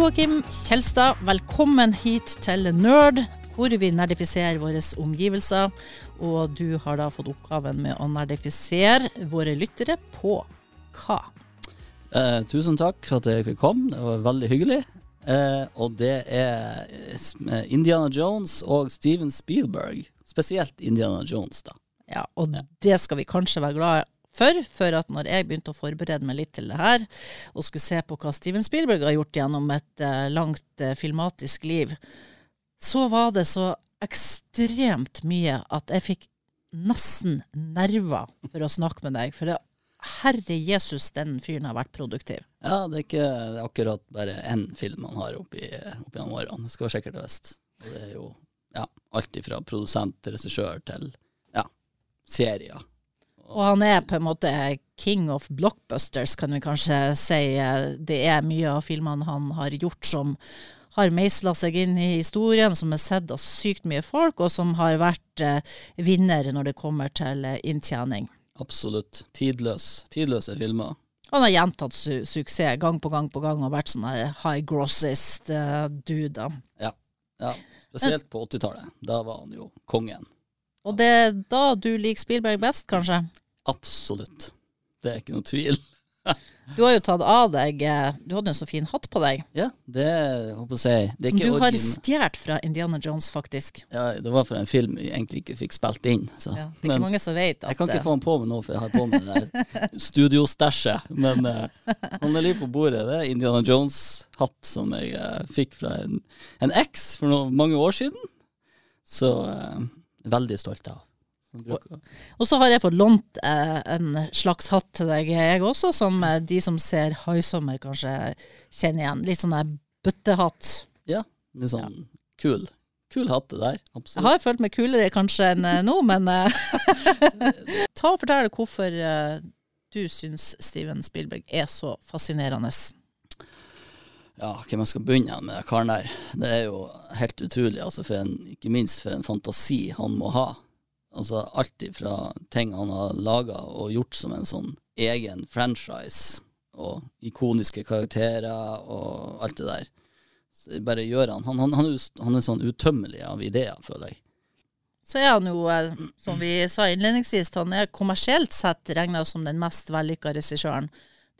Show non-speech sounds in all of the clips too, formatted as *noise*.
Joakim Kjelstad, velkommen hit til Nerd, hvor vi nerdifiserer våre omgivelser. Og du har da fått oppgaven med å nerdifisere våre lyttere på hva? Eh, tusen takk for at jeg fikk komme, det var veldig hyggelig. Eh, og det er eh, Indiana Jones og Steven Spielberg. Spesielt Indiana Jones, da. Ja, og det skal vi kanskje være glad for, for at når jeg begynte å forberede meg litt til det her, og skulle se på hva Steven Spielberg har gjort gjennom et uh, langt uh, filmatisk liv, så var det så ekstremt mye at jeg fikk nesten nerver for å snakke med deg. For det, herre Jesus, den fyren har vært produktiv. Ja, det er ikke akkurat bare én film han har oppi, oppi gjennom årene. Det skal være sikkert og visst. Det er jo ja, alt fra produsent til regissør til ja, serier. Og han er på en måte king of blockbusters, kan vi kanskje si. Det er mye av filmene han har gjort som har meisla seg inn i historien, som er sett av sykt mye folk, og som har vært eh, vinner når det kommer til eh, inntjening. Absolutt. Tidløs. Tidløse filmer. Han har gjentatt su suksess gang på gang på gang og vært sånn her high grossest eh, dude. Ja. ja. Spesielt på 80-tallet. Da var han jo kongen. Og det er da du liker Spielberg best, kanskje? Absolutt. Det er ikke noe tvil. *laughs* du har jo tatt av deg eh, Du hadde en så fin hatt på deg. Ja, det håper jeg det Som du har stjålet fra Indiana Jones, faktisk. Ja, det var fra en film jeg egentlig ikke fikk spilt inn. Så. Ja, det er ikke mange som vet at Jeg kan ikke få den på meg nå, for jeg har på meg det der *laughs* studiostæsjet. Men uh, han er litt på bordet. Det er Indiana Jones-hatt som jeg uh, fikk fra en, en eks for noe, mange år siden. Så uh, veldig stolt av. Og så har jeg fått lånt eh, en slags hatt til deg, jeg også, som eh, de som ser Haisommer kanskje kjenner igjen. Litt sånn der bøttehatt. Ja, litt sånn ja. kul. Kul hatt det der, absolutt. Jeg har følt meg kulere kanskje enn eh, nå, men eh, *laughs* Ta og fortell hvorfor eh, du syns Steven Spielberg er så fascinerende. Ja, hvem jeg skal begynne med den karen der. Det er jo helt utrolig, altså, en, ikke minst for en fantasi han må ha. Altså alt ifra ting han har laga og gjort som en sånn egen franchise, og ikoniske karakterer og alt det der. Så bare gjør han. Han, han, han, han er sånn utømmelig av ideer, føler jeg. Så er han jo, eh, som vi sa innledningsvis, han er kommersielt sett regna som den mest vellykka regissøren.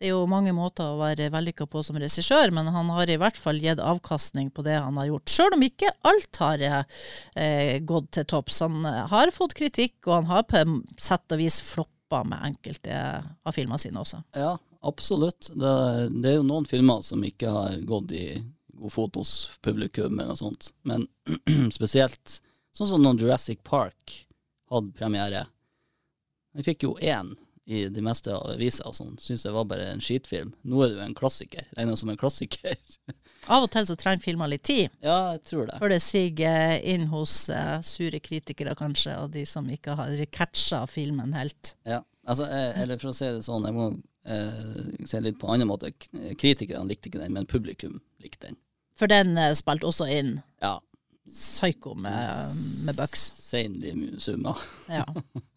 Det er jo mange måter å være vellykka på som regissør, men han har i hvert fall gitt avkastning på det han har gjort. Sjøl om ikke alt har eh, gått til topps. Han eh, har fått kritikk, og han har på sett og vis floppa med enkelte av filmene sine også. Ja, absolutt. Det, det, er jo noen filmer som ikke har gått i god fot hos publikum eller noe sånt. Men *clears throat* spesielt sånn som når Jurassic Park hadde premiere. Vi fikk jo én i de meste aviser og sånn, syns det var bare en skitfilm. Nå er det jo en klassiker. Regna som en klassiker. *laughs* Av og til så trenger filmer litt tid. Ja, jeg tror det. Før det siger inn hos uh, sure kritikere, kanskje, og de som ikke har catcha filmen helt. Ja, altså, jeg, eller for å si det sånn, jeg må uh, se litt på en annen måte. Kritikerne likte ikke den, men publikum likte den. For den uh, spilte også inn ja. Psycho med, med Bucks. Seinlig summer. ja. *laughs*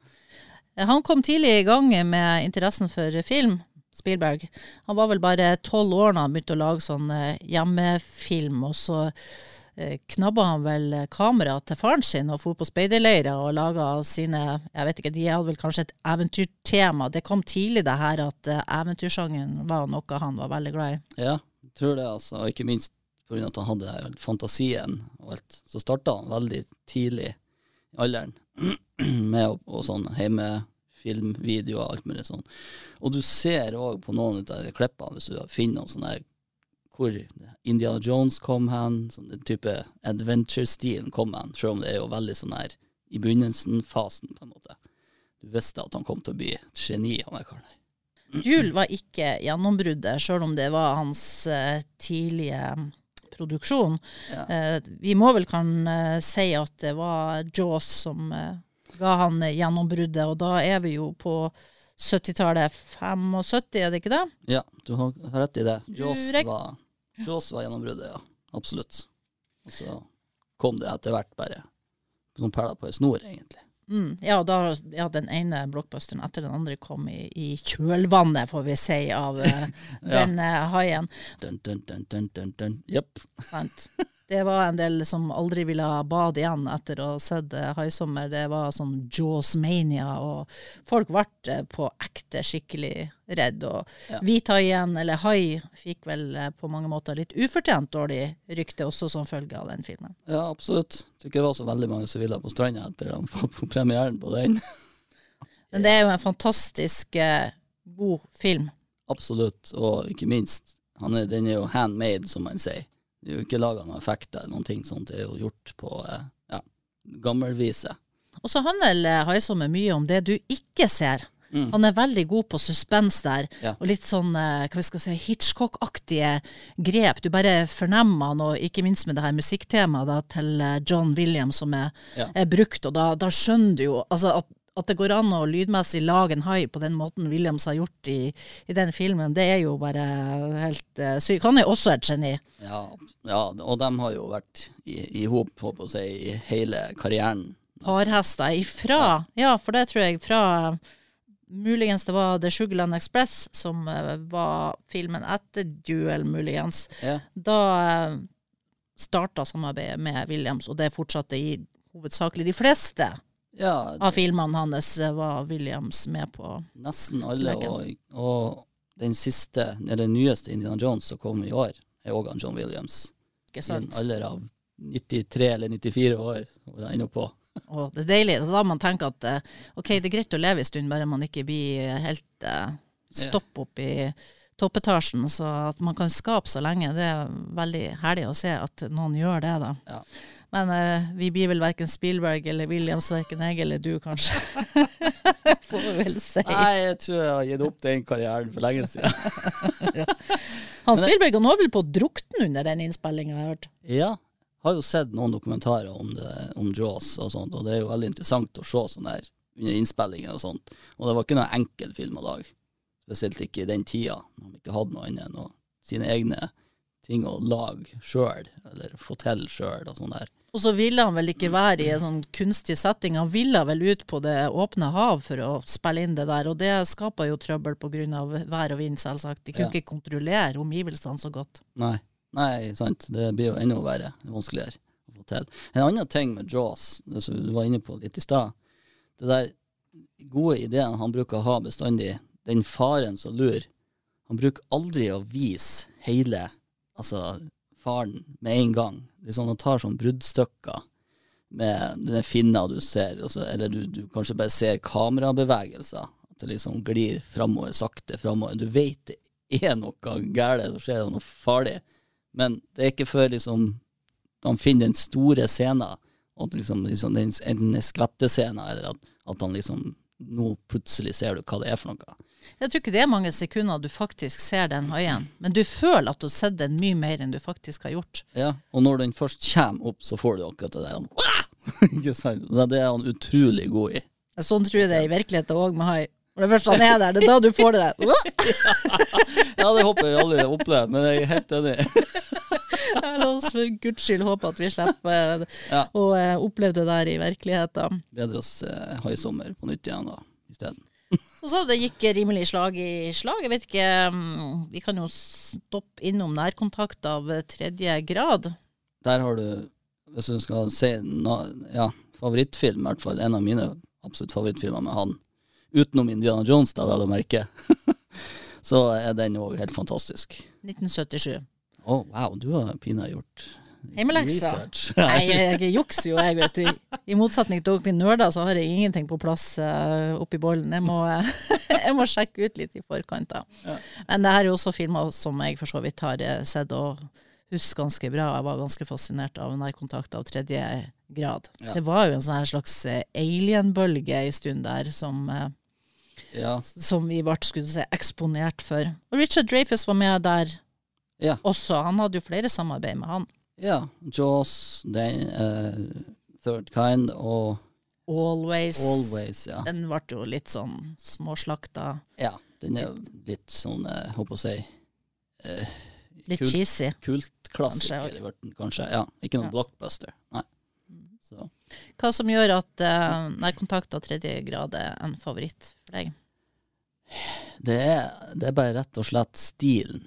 Han kom tidlig i gang med interessen for film. Spielberg. Han var vel bare tolv år da han begynte å lage sånn eh, hjemmefilm, og så eh, knabba han vel kamera til faren sin og for på speiderleirer og laga sine Jeg vet ikke, de hadde vel kanskje et eventyrtema. Det kom tidlig, det her, at eventyrsjangen var noe han var veldig glad i. Ja, jeg tror det, altså. Ikke minst pga. at han hadde fantasien og alt. Så starta han veldig tidlig i alderen *clears throat* med og, og sånn video og alt mulig sånn. Og du ser òg på noen av klippene, hvis du finner noen sånne her hvor Indiana Jones kom hen, sånn den type adventure-stilen kom hen, selv om det er jo veldig sånn her i begynnelsen-fasen, på en måte. Du visste at han kom til å bli et geni, han der karen. Jul var ikke gjennombruddet, sjøl om det var hans uh, tidlige produksjon. Ja. Eh, vi må vel kan eh, si at det var Jaws som eh, ga han gjennombruddet, og da er vi jo på 70-tallet. 75, er det ikke det? Ja, du har rett i det. Jaws var, Jaws var gjennombruddet, ja. Absolutt. Og så kom det etter hvert bare som perler på ei snor, egentlig. Mm, ja, da, ja, den ene blockbusteren etter den andre kom i, i kjølvannet, får vi si, av eh, *laughs* den eh, haien. Dun, dun, dun, dun, dun, dun. Yep. Sant? *laughs* Det var en del som aldri ville bade igjen etter å ha sett eh, Haisommer. Det var sånn Jaws-mania, og folk ble eh, på ekte skikkelig redd. Og Ja. hvithaien, eller hai, fikk vel eh, på mange måter litt ufortjent dårlig rykte også som følge av den filmen. Ja, absolutt. Tror ikke det var så veldig mange som ville på stranda etter få på premieren på den. *laughs* Men det er jo en fantastisk eh, god film. Absolutt, og ikke minst, han er, den er jo handmade, som man sier. Det er jo ikke laga noen effekter eller noen ting sånt, det er jo gjort på eh, ja, gammelvise. Og så handler eh, mye om det du ikke ser. Mm. Han er veldig god på suspens der, Ja. og litt sånn eh, hva vi skal si, Hitchcock-aktige grep. Du bare fornemmer han, og ikke minst med det her musikktemaet til John Williams som er, Ja. er brukt, og da, da skjønner du jo altså, at, at det går an å lydmessig lage en hai på den måten Williams har gjort i, i den filmen, det er jo bare helt uh, sykt. Han er også et geni. Ja, ja, og de har jo vært i, hop, håper jeg å si, i hele karrieren. Parhester ifra, ja. for det tror jeg fra Muligens det var The Sugarland Express som eh, var filmen etter Duel, muligens. Ja. Da uh, starta samarbeidet med Williams, og det fortsatte i hovedsakelig de fleste Ja, av filmene hans eh, var Williams med på. nesten alle. Og, og den siste, eller den nyeste Indiana Jones som kom i år, er òg John Williams. Ikke sant? I en alder av 93 eller 94 år. Og ennå på. Og det er deilig. Det er da man tenker at eh, ok, det er greit å leve en stund, bare man ikke blir helt uh, stopp opp i toppetasjen. Så at man kan skape så lenge, det er veldig herlig å se at noen gjør det, da. Ja. Men uh, vi blir vel verken Spielberg eller Williams, verken jeg eller du, kanskje. *laughs* Får vi vel si. Nei, jeg tror jeg har gitt opp den karrieren for lenge siden. *laughs* Han Spielberg han var vel på drukten under den innspillinga, jeg har hørt. Ja, har jo sett noen dokumentarer om, det, om Jaws og sånt, og det er jo veldig interessant å se sånn der under innspillinger og sånt. Og det var ikke noen enkel film å lage, spesielt ikke i den tida, når man ikke hadde noe annet enn sine egne ting å lage sjøl, eller få til sjøl og sånn der. Og så ville han vel ikke være i en sånn kunstig setting, han ville vel ut på det åpne hav for å spille inn det der, og det skaper jo trøbbel pga. vær og vind, selvsagt. De kunne Ja. ikke kontrollere omgivelsene så godt. Nei, nei, sant. Det blir jo enda verre. Er vanskeligere å få til. En annen ting med Jaws, som du var inne på litt i stad, det der gode ideen han bruker å ha bestandig, den faren som lurer, han bruker aldri å vise hele altså, faren med en gang. Sånn Han tar sånn bruddstykker med den finna du ser, også, eller du, du kanskje bare ser kamerabevegelser. At det liksom glir framover, sakte framover. Du vet det er noe galt, så skjer det noe farlig. Men det er ikke før liksom han finner den store scenen, at liksom, liksom den, er skvettescenen eller at, at han liksom Nå plutselig ser du hva det er for noe. Jeg tror ikke det er mange sekunder du faktisk ser den haien, men du føler at du har sett den mye mer enn du faktisk har gjort. Ja, og når den først kommer opp, så får du akkurat det der. han, *laughs* ikke sant? Det er han utrolig god i. Sånn tror jeg det er i virkeligheten òg med hai. Når det først han er der, det er da du får det der. *laughs* Ja, det håper jeg aldri har opplevd, men jeg er helt enig. *laughs* La oss for guds skyld håpe at vi slipper eh, Ja. å eh, oppleve det der i virkeligheten. Bedre oss eh, haisommer på nytt igjen da, isteden. Så sa du det gikk rimelig slag i slag. Jeg vet ikke, mm, vi kan jo stoppe innom nærkontakt av tredje grad. Der har du, hvis du skal si na, ja, favorittfilm, i hvert fall en av mine absolutt favorittfilmer med han, utenom Indiana Jones, da vel å merke, *laughs* så er den òg helt fantastisk. 1977. Å, wow, du har pinadø gjort Hjemmeleksa. research. *laughs* Nei, jeg, jukser jo, jeg, vet du. I motsetning til dere nerder, så har jeg ingenting på plass uh, oppi bollen. Jeg må, *laughs* jeg må sjekke ut litt i forkant. da. Ja. Men det her er jo også filmer som jeg for så vidt har eh, sett og husker ganske bra. Jeg var ganske fascinert av nærkontakt av tredje grad. Ja. Det var jo en sånn slags eh, alien-bølge en stund der som, uh, Ja, som vi ble skulle si, eksponert for. Og Richard Dreyfus var med der ja, også. Han hadde jo flere samarbeid med han. Ja. Jaws, den, uh, Third Kind og Always. Always, ja. Den ble jo litt sånn småslakta. Ja, den er jo litt sånn, jeg håper å si, uh, Litt kult- cheesy. kultklassiker, Kanskje, kanskje. Ja, ikke noen Ja. blockbuster. Nei. Så Så Hva som gjør at uh, nærkontakt av tredje grad er en favoritt for deg? det er, det er bare rett og slett stilen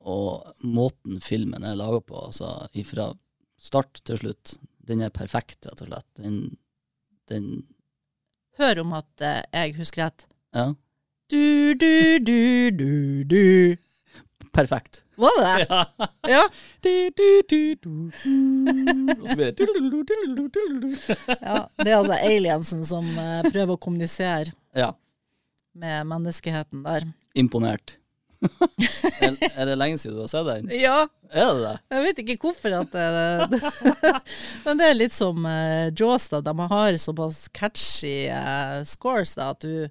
og måten filmen er laga på. Altså ifra start til slutt. Den er perfekt, rett og slett. Den, den Hør om at eh, jeg husker rett. Ja. Du, du, du, du, du. Perfekt. Var det det? *laughs* Ja. Ja. Du, du, du, du, du. Og så blir det ja. Det er altså aliensen som eh, prøver å kommunisere Ja. med menneskeheten der. Imponert. *laughs* er, det lenge siden du har sett den? Ja, Er det det? jeg vet ikke hvorfor at det *laughs* Men det er litt som uh, Jaws, da. De har såpass catchy uh, scores da, at du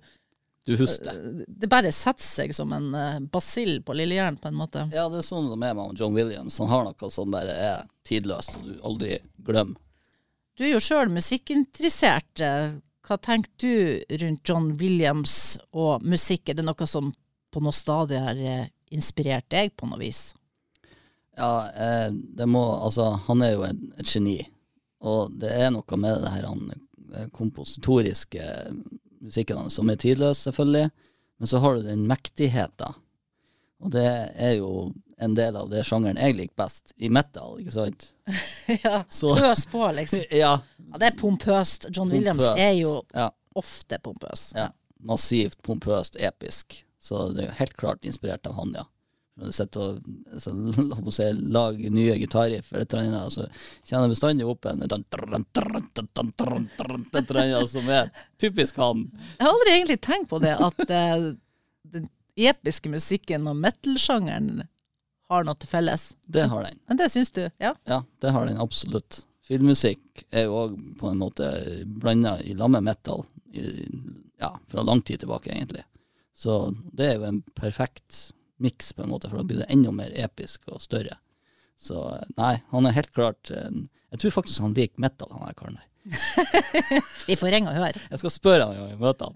Du husker det? Eh, Det bare setter seg som en basill på lillehjernen, på en måte. Ja, det er sånn som er med John Williams. Han har noe som bare er tidløst, og du aldri glemmer. Du er jo sjøl musikkinteressert. Hva tenker du rundt John Williams og musikk? Er det noe som på noe stadie har eh, inspirert deg på noe vis? Ja, eh, det må Altså, han er jo en, et geni. Og det er noe med det her han eh, kompositoriske musikken hans som er tidløs, selvfølgelig. Men så har du den mektigheten. Og det er jo en del av det sjangeren jeg liker best, i metal, ikke sant? *laughs* ja, Så Pøs på, liksom. *laughs* Ja. Ja, det er pompøst. John Williams er jo ja, ofte pompøs. ja. Massivt, pompøst, episk. Så det er helt klart inspirert av han, ja. Når du sitter og *laughs* si, lager nye gitarriffer, så kjenner jeg bestandig opp en som er typisk han. Jeg har aldri egentlig tenkt på det, at eh, den episke musikken og metal-sjangeren har noe til felles. Det har den. Men det syns du? Ja. Ja, det har den absolutt. Filmmusikk er jo òg på en måte blanda i lag med metal, i, ja, fra lang tid tilbake, egentlig. Så det er jo en perfekt miks, på en måte, for da blir det enda mer episk og større. Så nei, han er helt klart en, Jeg tror faktisk han liker metal, han her karen der. *laughs* Vi får ringe og høre. Jeg skal spørre han når vi møter han.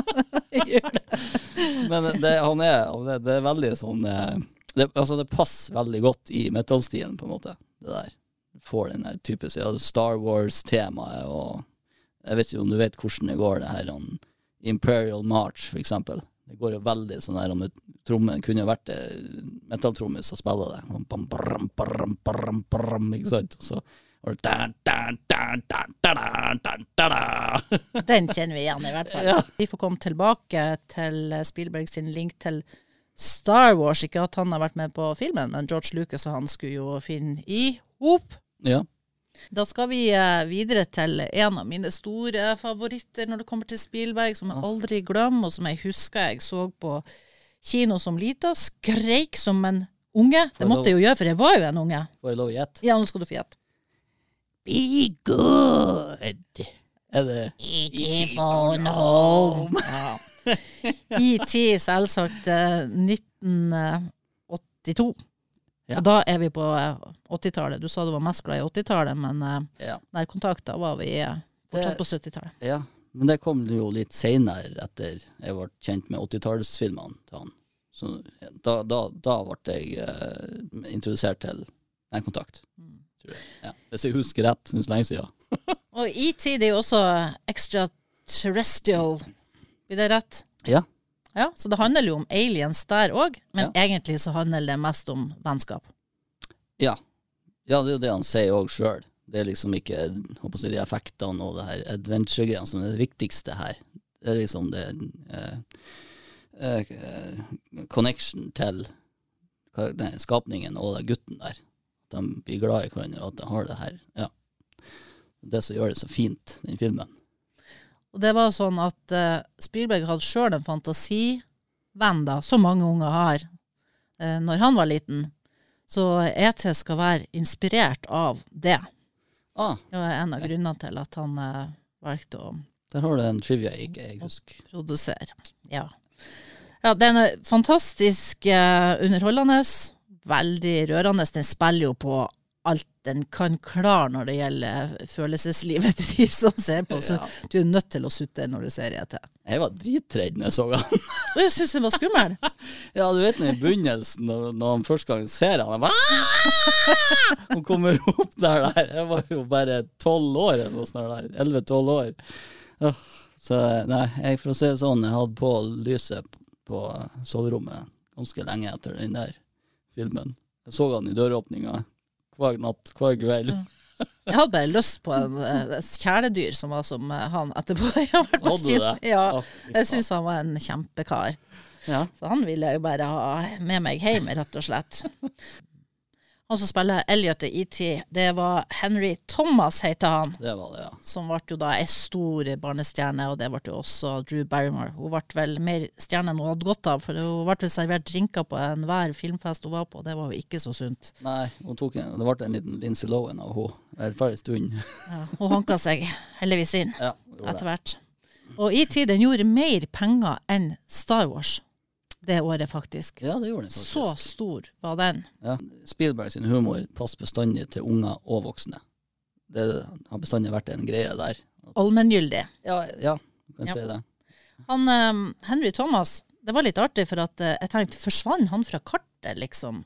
*laughs* Gjør det. *laughs* Men det, han er, det, det er veldig sånn eh, det, Altså, det passer veldig godt i metal-stilen, på en måte, det der. Får den der typiske Star Wars-temaet, og jeg vet ikke om du vet hvordan det går, det her om Imperial March, for eksempel. Det går jo veldig sånn der om et trommen kunne vært eh, metalltrommis og spiller det. Bam, bram, bram, bram, bram, ikke sant? Og så. *laughs* Den kjenner vi igjen, i hvert fall. Ja. Vi får komme tilbake til Spielberg sin link til Star Wars. Ikke at han har vært med på filmen, men George Lucas og han skulle jo finne i hop. Ja. Da skal vi eh, videre til en av mine store favoritter når det kommer til Spielberg, som jeg aldri glemmer, og som jeg husker jeg så på kino som lita. Skreik som en unge. Det måtte jeg jo gjøre, for jeg var jo en unge. Får jeg lov å gjette? Ja, nå skal du få gjette. Be good. Er det Ikke phone home. Ja. *laughs* ET, selvsagt. eh, 1982. Ja. Og da er vi på eh, 80-tallet. Du sa du var mest glad i 80-tallet, men eh, Ja. nærkontakt, da var vi eh, fortsatt Det- på 70-tallet. ja. Men det kom jo litt seinere, etter jeg ble kjent med 80-tallsfilmene til han. Så da, da, da ble jeg uh, introdusert til nærkontakt. Tror jeg. Ja. Hvis jeg husker rett, det er så lenge siden. *laughs* Og ET det er jo også extraterrestrial. Blir det rett? Ja. Ja, Så det handler jo om aliens der òg, men Ja. egentlig så handler det mest om vennskap. Ja. ja, det er jo det han sier òg sjøl. Det er liksom ikke håper jeg, de effektene og det her adventure-greiene som er det viktigste her. Det er liksom det eh, eh, connection til nei, skapningen og den gutten der. At de blir glad i hverandre, og at de har det her. Ja. Det som gjør det så fint, den filmen. Og det var sånn at uh, Spielberg hadde sjøl en fantasivenn, da, som mange unger har, uh, når han var liten. Så ET skal være inspirert av det. Ah, Det var en av grunnene til at han uh, valgte å der har du en trivia jeg ikke husker. produsere. Ja. ja den er fantastisk uh, underholdende. Veldig rørende. Den spiller jo på alt den kan klare når det gjelder følelseslivet til de som ser på. Så Ja. du er nødt til å sutte når du ser ET. Jeg var dritredd når jeg så han. Og jeg syns den var skummel. *laughs* Ja, du vet nå i begynnelsen, når, når han første gang ser han, han bare Hun kommer opp der der. Jeg var jo bare tolv år eller noe sånt. Elleve-tolv år. Så nei, jeg, for å si det sånn, jeg hadde på lyset på soverommet ganske lenge etter den der filmen. Jeg så han i døråpninga hver natt, hver kveld. Jeg hadde bare lyst på en, eh, et kjæledyr som var som eh, han etterpå. *laughs* Jeg har vært Hadde du det? Ja, jeg syns han var en kjempekar. Ja. Så han ville jeg jo bare ha med meg hjem, rett og slett. Han som spiller Elliot i ET, det var Henry Thomas, heter han. Det var det, ja. Som ble jo da ei stor barnestjerne, og det ble jo også Drew Barrymore. Hun ble vel mer stjerne enn hun hadde godt av, for hun ble vel servert drinker på enhver filmfest hun var på, og det var jo ikke så sunt. Nei, hun tok en, det ble en liten Lindsay Lohan av henne en en stund. *laughs* Ja, hun hanka seg heldigvis inn Ja, etter hvert. Og ET den gjorde mer penger enn Star Wars det året, faktisk. ja, det gjorde den faktisk. Så stor var den. Ja. Spielberg sin humor passer bestandig til unger og voksne. Det har bestandig vært en greie der. Allmenngyldig. Ja, ja du kan Ja. si det. Han, eh, Henry Thomas, det var litt artig, for at uh, jeg tenkte, forsvant han fra kartet, liksom,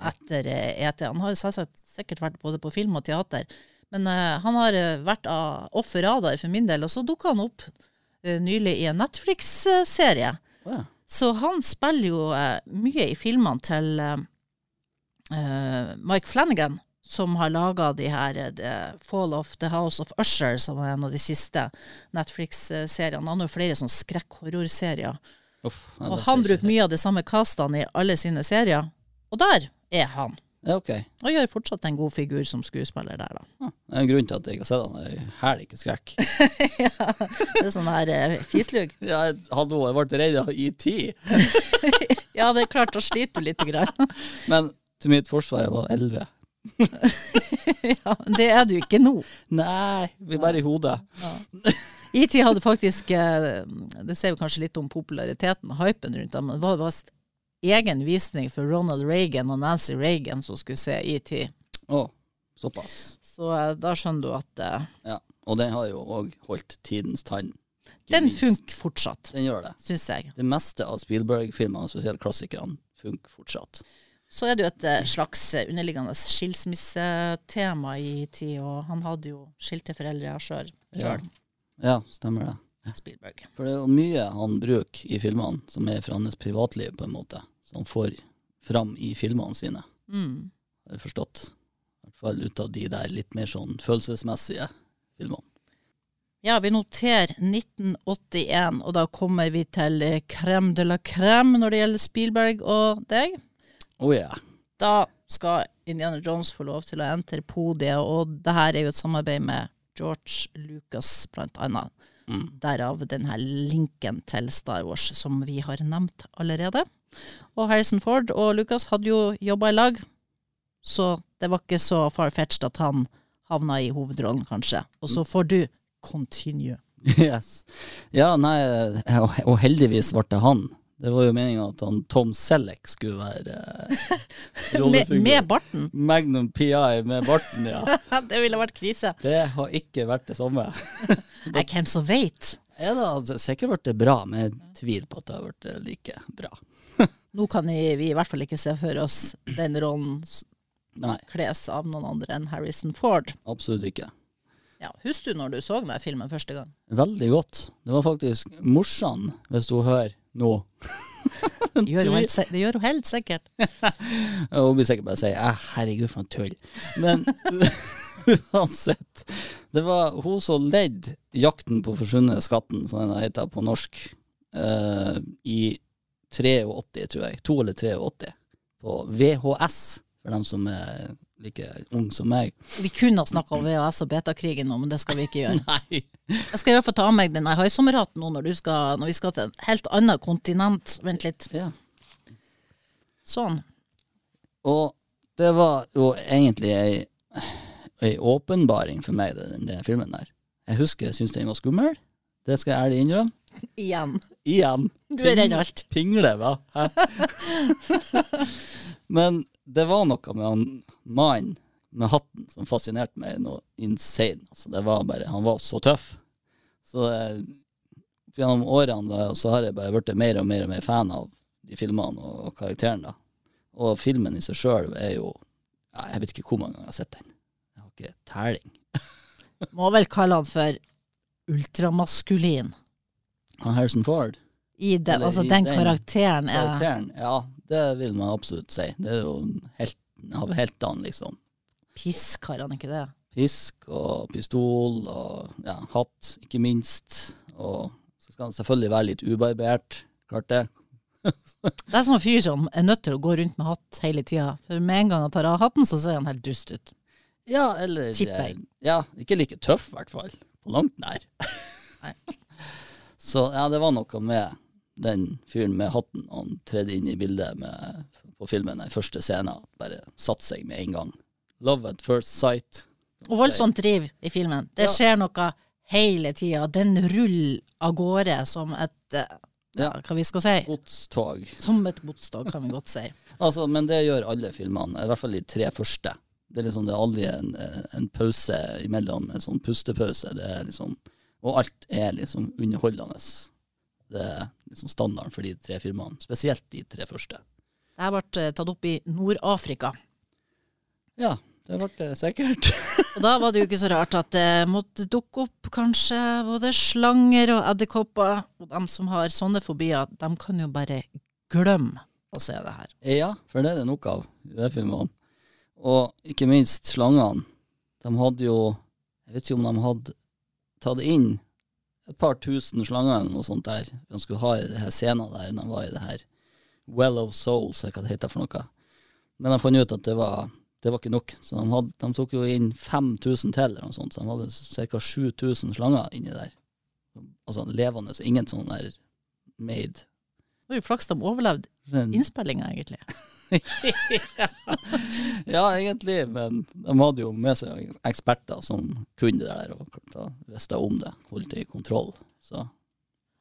etter eh, ET? Han har selvsagt sikkert vært både på film og teater, men uh, han har vært vært av offerradar for min del, og så dukka han opp nylig i en Netflix-serie. Oh, ja. Så han spiller jo eh, mye i filmene til eh, eh, Mike Flanagan, som har laga de her eh, The Fall of the House of Usher, som var en av de siste Netflix-seriene. Han har jo flere sånne skrekk-horrorserier. Ja, Og han bruker mye av de samme castene i alle sine serier. Og der er han. Ja, ok. Og gjør fortsatt en god figur som skuespiller der, da. Ja, det er en grunn til at jeg ikke har sett han. i hæl, ikke skrekk. *laughs* Det er sånn her eh, fislug. Ja, hallo, jeg ble redd av ET. *laughs* Ja, det er klart, da sliter du lite grann. *laughs* Men til mitt forsvar, jeg var elleve. ja, det er du ikke nå. Nei, vi er bare i hodet. IT hadde faktisk eh, Det ser vi kanskje litt om populariteten og hypen rundt det, men det var visst egen visning for Ronald Reagan og Nancy Reagan som skulle se ET. Å, såpass. Så eh, da skjønner du at uh, Ja. Og den har jo òg holdt tidens tann. Den minst. funker fortsatt, Den gjør det. syns jeg. Det meste av Spielberg-filmene, spesielt klassikerne, funker fortsatt. Så er det jo et eh, slags underliggende skilsmissetema i tid, og han hadde jo skilte foreldre sjøl, Ja. Ja, stemmer det. Spielberg. For det er jo mye han bruker i filmene som er fra hans privatliv, på en måte. Som han får fram i filmene sine, Mm. har jeg forstått. I hvert fall ut av de der litt mer sånn følelsesmessige filmene. Ja, vi noterer 1981, og da kommer vi til eh, crème de la crème når det gjelder Spielberg og deg. Oh, yeah. Da skal Indiana Jones få lov til å entre podiet, og det her er jo et samarbeid med George Lucas, blant annet. Mm. Derav denne linken til Star Wars, som vi har nevnt allerede. Og Harrison Ford og Lucas hadde jo jobba i lag, så det var ikke så far-fetched at han havna i hovedrollen, kanskje. Og så får du continue. *laughs* Yes. Ja, nei, og, og heldigvis ble det han. Det var jo meninga at han Tom Selleck skulle være eh, *laughs* Med, med barten. Magnum PI med barten, ja. *laughs* det ville vært krise. Det har ikke vært det samme. *laughs* Nei, hvem som veit? Ja, det har sikkert blitt bra, men jeg tviler på at det har blitt like bra. Nå kan vi, vi i hvert fall ikke se for oss den rollen Nei, kles av noen andre enn Harrison Ford. absolutt ikke. Ja, Husker du når du så den filmen første gang? Veldig godt. Det var faktisk morsan, hvis du hører nå. Det gjør hun helt, det gjør hun helt sikkert. *laughs* Hun blir sikkert bare si eh, 'herregud, for en tull'. Men *laughs* uansett. Det var hun som ledde 'Jakten på forsvunne skatten', som den heter på norsk, uh, i 83, tror jeg. 2 eller 83. På VHS, for dem som er like ung som meg. Vi kunne ha snakka om VHS og betakrigen nå, men det skal vi ikke gjøre. *laughs* Nei. Jeg skal i hvert fall ta med meg den haisommerhatten nå når, du skal, når vi skal til et helt annet kontinent. Vent litt. Ja. Sånn. Og det var jo egentlig ei, ei åpenbaring for meg, den, den filmen der. Jeg husker jeg syntes den var skummel. Det skal jeg ærlig innrømme. Igjen. Igjen. Du er redd alt. Pingle, hva? *laughs* Men det var noe med han mannen, med hatten som fascinerte meg noe insane. Altså, det var bare, han var så tøff. Så eh, gjennom årene da, så har jeg bare blitt mer og mer og mer fan av de filmene og, og karakteren. da. Og filmen i seg sjøl er jo ja, Jeg vet ikke hvor mange ganger jeg har sett den. Jeg har ikke telling. *laughs* Må vel kalle han for ultramaskulin. Harrison Ford, I den, Eller altså den den karakteren er karakteren, ja, det vil man absolutt si. Det er jo helten av heltene, liksom. pisk, har han ikke det? Pisk og pistol og ja, hatt, ikke minst. Og så skal han selvfølgelig være litt ubarbert. Klart det. *laughs* Det er sånn fyr som er nødt til å gå rundt med hatt hele tida. For med en gang han tar av hatten, så ser han helt dust ut. Ja, eller Tipper jeg. eh, Ja, ikke like tøff, i hvert fall. På langt nær. Nei. *laughs* Så ja, det var noe med den fyren med hatten. Han tredde inn i bildet med, på filmen, den første scenen. Bare satte seg med en gang. Love at first sight. Og voldsomt driv i filmen. Det Ja. skjer noe hele tida. Den ruller av gårde som et eh, ja, Ja. hva vi skal si? Godstog. Som et godstog, kan vi godt si. *laughs* Altså, men det gjør alle filmene, i hvert fall de tre første. Det er liksom det er aldri en, en pause imellom, en sånn pustepause. Det er liksom, og alt er liksom underholdende. Det er liksom standarden for de tre filmene, spesielt de tre første. Det her ble eh, tatt opp i Nord-Afrika. Ja, det ble det sikkert. *laughs* Og da var det jo ikke så rart at det måtte dukke opp kanskje både slanger og edderkopper. Og de som har sånne fobier, de kan jo bare glemme å se det her. ja, for det er det nok av i de filmene. Og ikke minst slangene. De hadde jo Jeg vet ikke om de hadde tatt inn et par tusen slanger eller noe sånt der. De skulle ha i det her scenen der de var i det her Well of Souls, eller hva det heter for noe. Men de fant ut at det var, det var ikke nok, så de, hadde, de tok jo inn 5000 til, eller noe sånt. Så de hadde ca. 7000 slanger inni der. Altså levende, så ingen sånn der made. Det var jo flaks de overlevde innspillinga, egentlig. *laughs* Ja, egentlig, men de hadde jo med seg eksperter som kunne det der, og da visste om det, holdt det i kontroll. Så,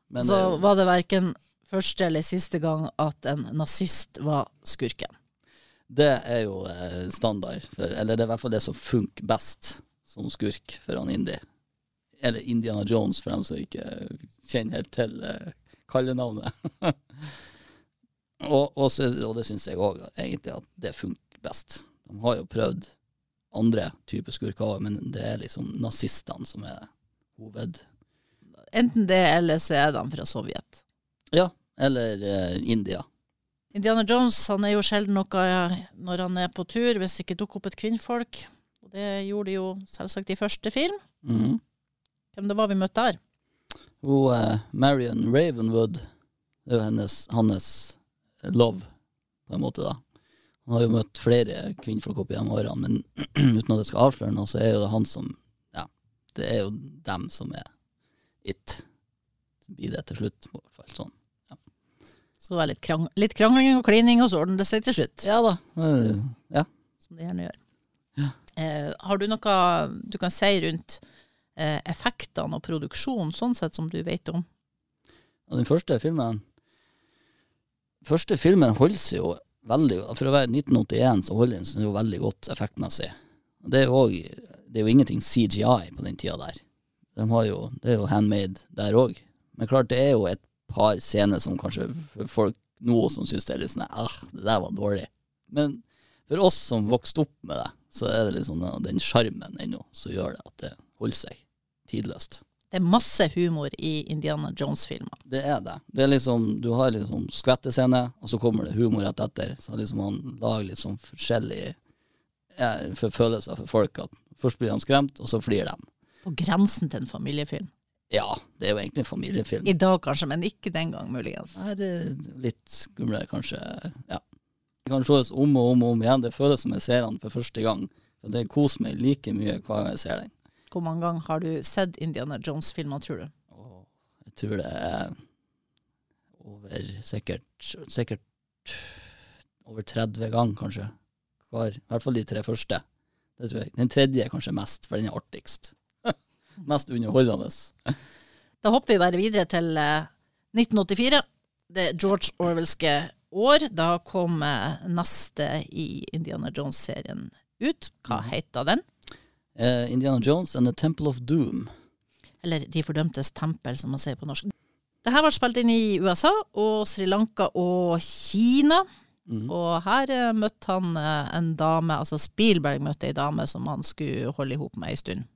men så det, var det verken første eller siste gang at en nazist var skurken. det er jo eh, standard, for, eller det er i hvert fall det som funker best som skurk for han Indie Eller Indiana Jones, for dem som ikke kjenner helt til eh, kallenavnet. *laughs* og, og, så, og det syns jeg òg, egentlig, at det funker best. De har jo prøvd andre typer skurker men det er liksom nazistene som er hoved... Enten det, eller så er de fra Sovjet. Ja, eller eh, India. Indiana Jones han er jo sjelden noe når han er på tur, hvis det ikke dukker opp et kvinnfolk. Og det gjorde de jo selvsagt i første film. Mhm. Hvem det var vi møtte der? Hun eh, Marion Ravenwood, det er jo hennes, hans love, på en måte, da. Han har jo møtt flere kvinnfolk opp gjennom årene, men *clears throat* uten at jeg skal avsløre noe, så er jo det han som Ja, det er jo dem som er it. Så blir det til slutt, i hvert fall sånn. Så det var litt, krang litt krangling og klining, og så ordner det seg til slutt. Ja da. Ja. Som det gjerne gjør. Ja. Eh, har du noe du kan si rundt eh, effektene og produksjonen, sånn sett som du vet om? Den første filmen Første filmen holder seg jo veldig For å være 1981 så holder den seg jo veldig godt effektmessig. Det er også, det er jo ingenting CGI på den tida der. De jo, det er jo handmade der òg. Men klart det er jo et par scener som kanskje folk nå som syns det er litt sånn ah, det der var dårlig. Men for oss som vokste opp med det, så er det liksom den sjarmen ennå som gjør det at det holder seg tidløst. Det er masse humor i Indiana Jones-filmer. Det er det. Det er liksom, du har liksom skvettescene, og så kommer det humor rett etter. Så liksom han lager litt sånn forskjellige for følelser for folk. At først blir han skremt, og så flyr de. På grensen til en familiefilm. Ja, det er jo egentlig en familiefilm. I dag kanskje, men ikke den gang, muligens. Nei, det er litt skumlere, kanskje. Ja. Det kan ses om og om og om igjen. Det føles som jeg ser den for første gang. Det koser meg like mye hver gang jeg ser den. Hvor mange ganger har du sett Indiana Jones-filmer, tror du? Jeg tror det er over sikkert, sikkert over 30 ganger, kanskje. Hver, I hvert fall de tre første. Det tror jeg. Den tredje er kanskje mest, for den er artigst. *laughs* mest underholdende. Da hopper vi bare videre til eh, 1984. Det George Orwellske år. Da kom eh, neste i Indiana Jones-serien ut. Hva heter den? Eh, Indiana Jones and the Temple of Doom. Eller De fordømtes tempel, som man sier på norsk. Det her ble spilt inn i USA og Sri Lanka og Kina. Mm. Og her eh, møtte han eh, en dame, altså Spielberg møtte ei dame som han skulle holde i hop med ei stund.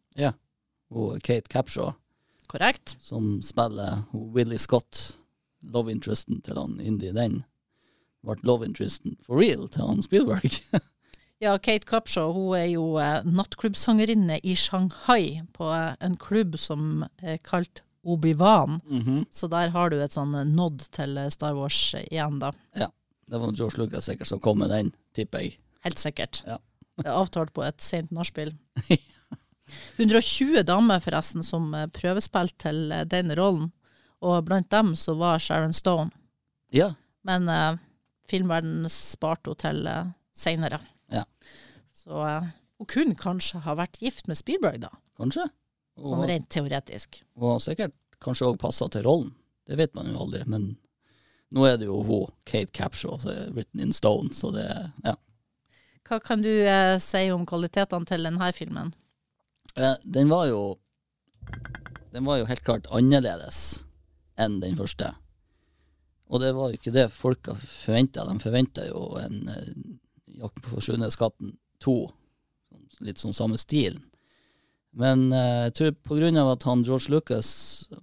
Og Kate Capshaw, Korrekt? som spiller Willy Scott, love interesten til han Indie den, ble love interesten for real til han Spielberg. *laughs* Ja, Kate Cupshaw hun er jo eh, nattklubbsangerinne i Shanghai på eh, en klubb som er kalt Obi-Wan. Mhm. Så der har du et sånn eh, nod til Star Wars igjen, da. Ja. Det var George Lucas sikkert som kom med den, tipper jeg. Helt sikkert. Ja. Det avtalt på et sent nachspiel. *laughs* 120 damer forresten som prøvespilte til den rollen, og blant dem så var Sharon Stone. Ja, Men uh, filmverdenen sparte henne til uh, seinere. Ja. Så eh, hun kunne kanskje ha vært gift med Spielberg, da. kanskje. Sånn Og, rent teoretisk. og sikkert kanskje òg passa til rollen. Det vet man jo aldri, men nå er det jo hun, Kate Capshaw, written in stone, så det Ja. Hva kan du eh, si om kvalitetene til denne filmen? Eh, den var jo Den var jo helt klart annerledes enn den første. Og det var jo ikke det folk forventa. De forventa jo en eh, Jakten på forsvunne-skatten 2. Litt sånn samme stil. Men eh, jeg tror på grunn av at han George Lucas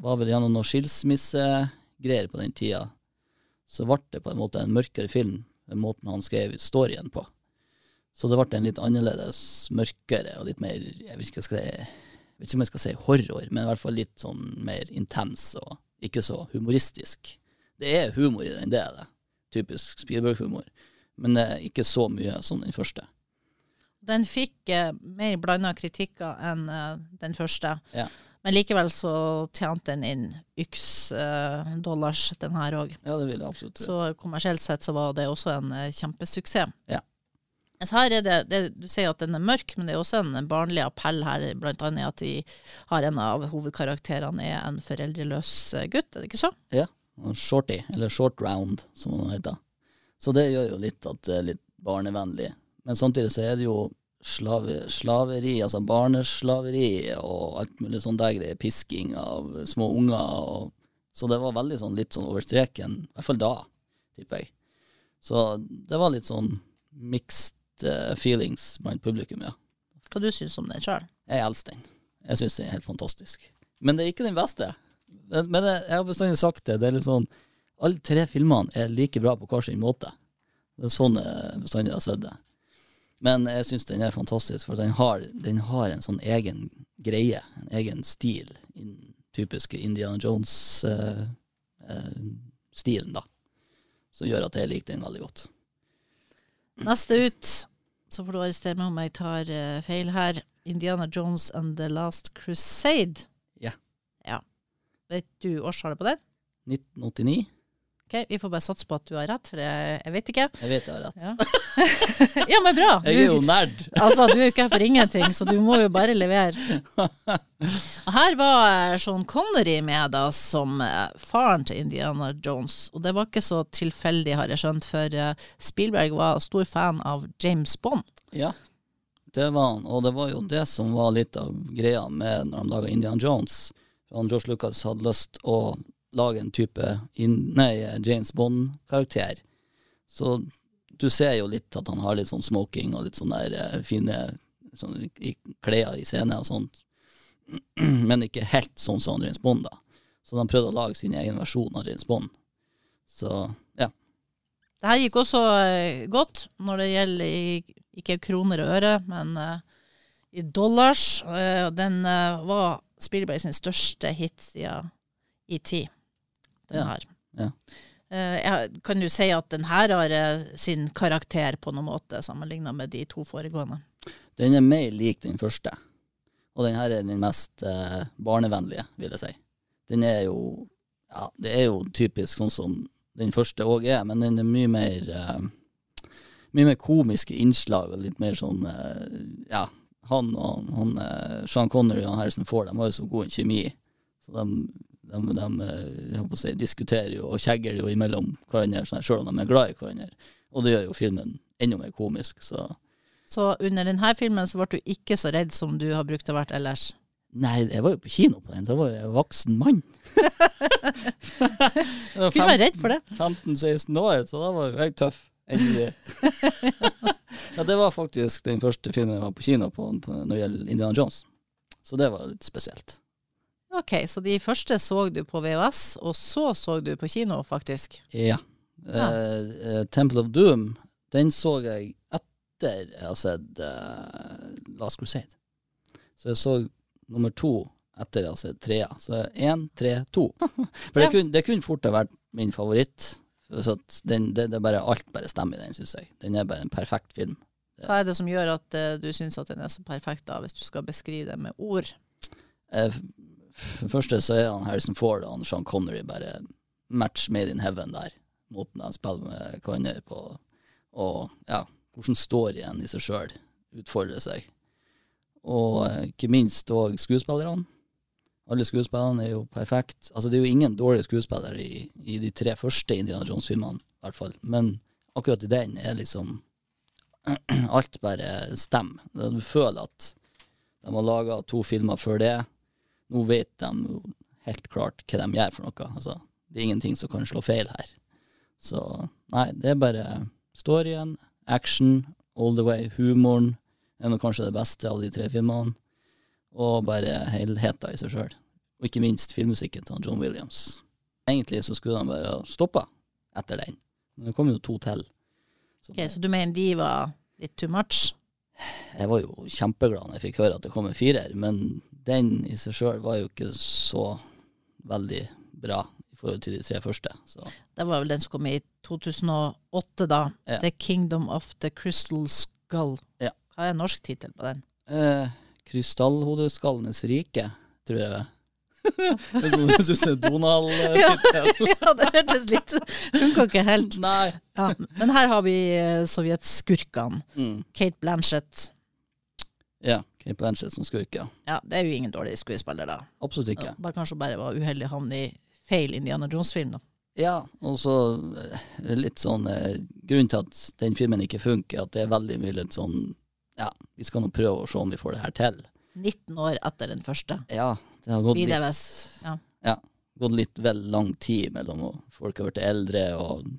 var vel gjennom noen skilsmissegreier på den tida, så ble det på en måte en mørkere film den måten han skrev storyen på. Så det ble en litt annerledes, mørkere og litt mer Jeg vet ikke, skal jeg, jeg om jeg skal si horror, men i hvert fall litt sånn mer intens og ikke så humoristisk. Det er humor i den, det er det. Typisk Spielberg-humor. Men ikke så mye som den første. Den fikk eh, mer blanda kritikker enn eh, den første. Ja. Men likevel så tjente den inn yks eh, dollars, den her òg. Ja, det vil jeg absolutt tro. Så kommersielt sett så var det også en eh, kjempesuksess. Ja. Så her er det, det, Du sier at den er mørk, men det er også en barnlig appell her, blant annet at vi har en av hovedkarakterene er en foreldreløs gutt, er det ikke så? Ja. Shorty, eller short round, som han heter. Så det gjør jo litt at det er litt barnevennlig. Men samtidig så er det jo slave, slaveri, altså barneslaveri og alt mulig sånn der greier. Pisking av små unger. Og, så det var veldig sånn litt sånn over streken, i hvert fall da, tipper jeg. Så det var litt sånn mixed eh, feelings blant publikum, ja. Hva du syns om den sjøl? Jeg elsker den. Jeg syns den er helt fantastisk. Men det er ikke den beste. Men men det, jeg har bestandig sagt det. Det er litt sånn Alle tre filmene er like bra på hver sin måte. Det er sånn jeg bestandig har sett det. Men jeg syns den er fantastisk, for den har, den har en sånn egen greie, en egen stil. In, typiske Indiana Jones-stilen, da. Som gjør at jeg liker den veldig godt. Neste ut, så får du arrestere meg om jeg tar uh, feil her. Indiana Jones and The Last Crusade. Ja. Ja. Vet du årstallet på den? 1989. Ok, Vi får bare satse på at du har rett, for jeg, jeg vet ikke. Jeg vet jeg har rett. Ja, *laughs* ja men bra. Jeg er jo nerd. *laughs* altså, du er jo ikke her for ingenting, så du må jo bare levere. *laughs* Og Her var eh, Sean Connery med da som eh, faren til Indiana Jones. Og det var ikke så tilfeldig, har jeg skjønt, for eh, Spielberg var stor fan av James Bond. Ja, det var han. Og det var jo det som var litt av greia med når de laga Indiana Jones. Han George Lucas hadde lyst å lage en type in, nei, James Bond-karakter. Så du ser jo litt at han har litt sånn smoking og litt sånn der eh, fine sånn, i, klær i scene og sånt. *clears throat* Men ikke helt sånn som James Bond, da. Så de prøvde å lage sin egen versjon av James Bond. Så ja. Det her gikk også eh, godt når det gjelder ikke kroner og øre, men eh, i dollars. Den var Spielberg sin største hit siden ET. Den Ja, her. ja. Eh, jeg, kan du si at den her har sin karakter på noen måte, sammenlignet med de to foregående? Den er mer lik den første. Og den her er den mest eh, barnevennlige, vil jeg si. Den er jo Ja, det er jo typisk sånn som den første òg er, men den er mye mer eh, Mye mer komiske innslag og litt mer sånn Ja, han og han, Sean Connery og Harrison Ford de har jo så god kjemi. Så de, de, de eh, jeg si, diskuterer jo og kjegger jo imellom hverandre, sånn, sjøl om de er glad i hverandre. Og det gjør jo filmen enda mer komisk. Så Så under denne filmen så ble du ikke så redd som du har brukt å være ellers. Nei, jeg var jo på kino på den, så jeg var jo en voksen mann. *laughs* Kunne være redd for det. 15-16 år, så da var jeg tøff. Endelig. *laughs* ja, det var faktisk den første filmen jeg var på kino på, på når det gjelder Indiana Jones. Så det var litt spesielt. Ok, så de første så du på VHS, og så så du på kino, faktisk. Ja. Ja. Eh, Temple of Doom, den så jeg etter jeg har sett eh, Last Crusade. Så jeg så nummer to etter jeg har sett trea. Så én, tre, to. *laughs* For det, kunne, det kunne fort ha vært min favoritt. Så den, det, det bare, alt bare stemmer i den, syns jeg. Den er bare en perfekt film. Hva er det som gjør at uh, du syns at den er så perfekt, da, hvis du skal beskrive det med ord? Eh, For det første så er han Harrison Ford og Sean Connery bare match made in heaven der. Måten han spiller med hverandre på, og ja, hvordan storyen i seg sjøl utfordrer seg. Og eh, ikke minst òg skuespillerne. Alle skuespillerne er jo perfekt. Altså Det er jo ingen dårlige skuespillere i, i de tre første Indiana Jones-filmene, i hvert fall. Men akkurat i den er liksom *clears throat* Alt bare stemmer. Du føler at de har laga to filmer før det. Nå vet de jo helt klart hva de gjør for noe. Altså, det er ingenting som kan slå feil her. Så nei, det er bare storyen, action, all the way, humoren er nå kanskje det beste av de tre filmene. Og bare helheten i seg sjøl. Og ikke minst filmmusikken til John Williams. Egentlig så skulle han bare stoppa etter den, men det kom jo to til. Så Ok, Så du mener de var litt too much? jeg var jo kjempeglad når jeg fikk høre at det kom en firer, men den i seg sjøl var jo ikke så veldig bra i forhold til de tre første. Så Det var vel den som kom i 2008, da. Ja. The Kingdom of the Crystal Skull. Ja. Hva er norsk tittel på den? eh, Krystallhodeskallenes rike, tror jeg. det som jeg syns er *laughs* Donald-tittel. *laughs* *laughs* ja, det hørtes litt Funka ikke helt. Nei. Ja, men her har vi eh, sovjetskurkene. Mm. Kate Blanchett. Ja, Kate Blanchett som skurk, ja. Ja, det er jo ingen dårlig skuespiller, da. Absolutt ikke. Bare kanskje hun bare var uheldig å havne i feil Indiana Jones-film, da. Ja, og så eh, litt sånn eh, Grunnen til at den filmen ikke funker, at det er veldig mye litt sånn Ja, vi skal nå prøve å se om vi får det her til. 19 år etter den første. Ja, det har gått litt det ja. Ja. gått litt vel lang tid mellom og folk har blitt eldre og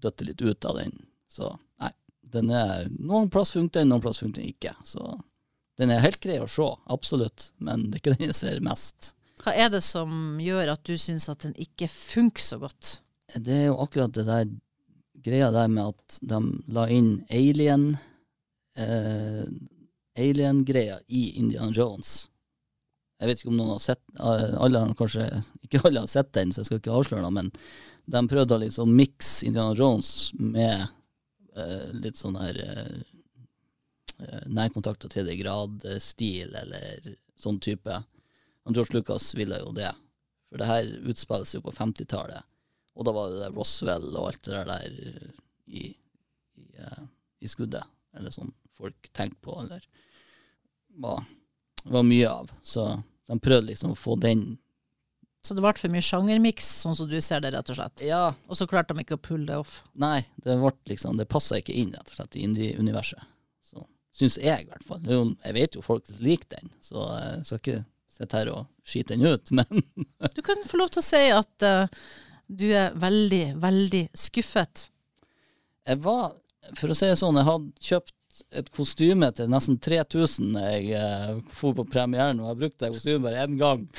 døtt litt ut av den. Så nei, den er Noen plass funker den, noen plass funker den ikke. Så den er helt grei å se, absolutt, men det er ikke den jeg ser mest. Hva er det som gjør at du syns at den ikke funker så godt? Det er jo akkurat det der greia der med at de la inn alien eh, Alien-greia i Indiana Jones. Jeg vet ikke om noen har sett eh, Alle har kanskje Ikke alle har sett den, så jeg skal ikke avsløre noe, men de prøvde å liksom mikse Indiana Jones med eh, litt sånn her eh, eh, nærkontakter til det grad-stil, eller sånn type. Og George Lucas ville jo det. For det her utspilles jo på 50-tallet. Og da var det Roswell og alt det der eh, i, i, eh, i skuddet. Eller sånn folk tenkte på, eller var, var mye av. Så de prøvde liksom å få den Så det ble for mye sjangermiks, sånn som du ser det, rett og slett. Ja, Og så klarte de ikke å pulle det off. nei, det ble liksom Det passa ikke inn, rett og slett, i indie-universet. Syns jeg, i hvert fall. Jeg vet jo folk liker den, så jeg skal ikke sitte her og skite den ut, *laughs* men Du kan få lov til å si at uh, du er veldig, veldig skuffet. Jeg var, for å si det sånn, jeg hadde kjøpt et kostyme til nesten 3000 jeg eh, for på premieren, og jeg brukte det kostymet bare én gang. *laughs*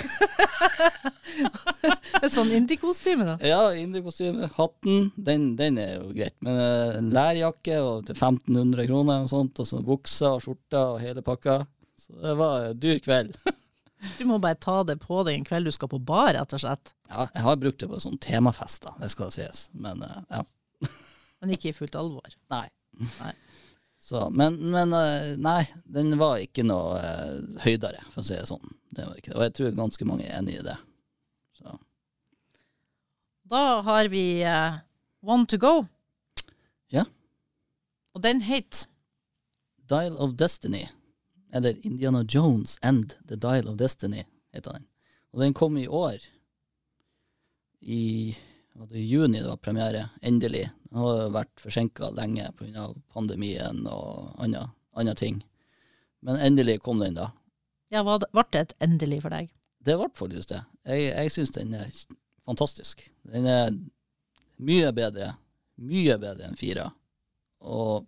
Et sånn indie-kostyme, da. Ja, indie-kostyme. Hatten, den, den er jo greit. Men eh, en lærjakke og til 1500 kroner og sånt, og så bukser og skjorter og hele pakka. Så det var en dyr kveld. *laughs* Du må bare ta det på deg en kveld du skal på bar, rett og slett. Ja, jeg har brukt det på sånn temafest, da, det skal sies. Men eh, ja, Men ikke i fullt alvor. nei. Nei. Så, men, men eh, nei, den var ikke noe eh, høydere, for å si det sånn. Det det. Og jeg tror ganske mange er enig i det. Så. Da har vi uh, One to go. Ja. Og den het Dial of Destiny, eller Indiana Jones and The Dial of Destiny, heter den. Og den kom i år. I var det i juni det var premiere, endelig. Det har vært forsinka lenge pga. pandemien og andre ting. Men endelig kom den, da. Ja, var det, ble det et endelig for deg? Det ble faktisk det. Jeg, jeg syns den er fantastisk. Den er mye bedre, mye bedre enn fire. Og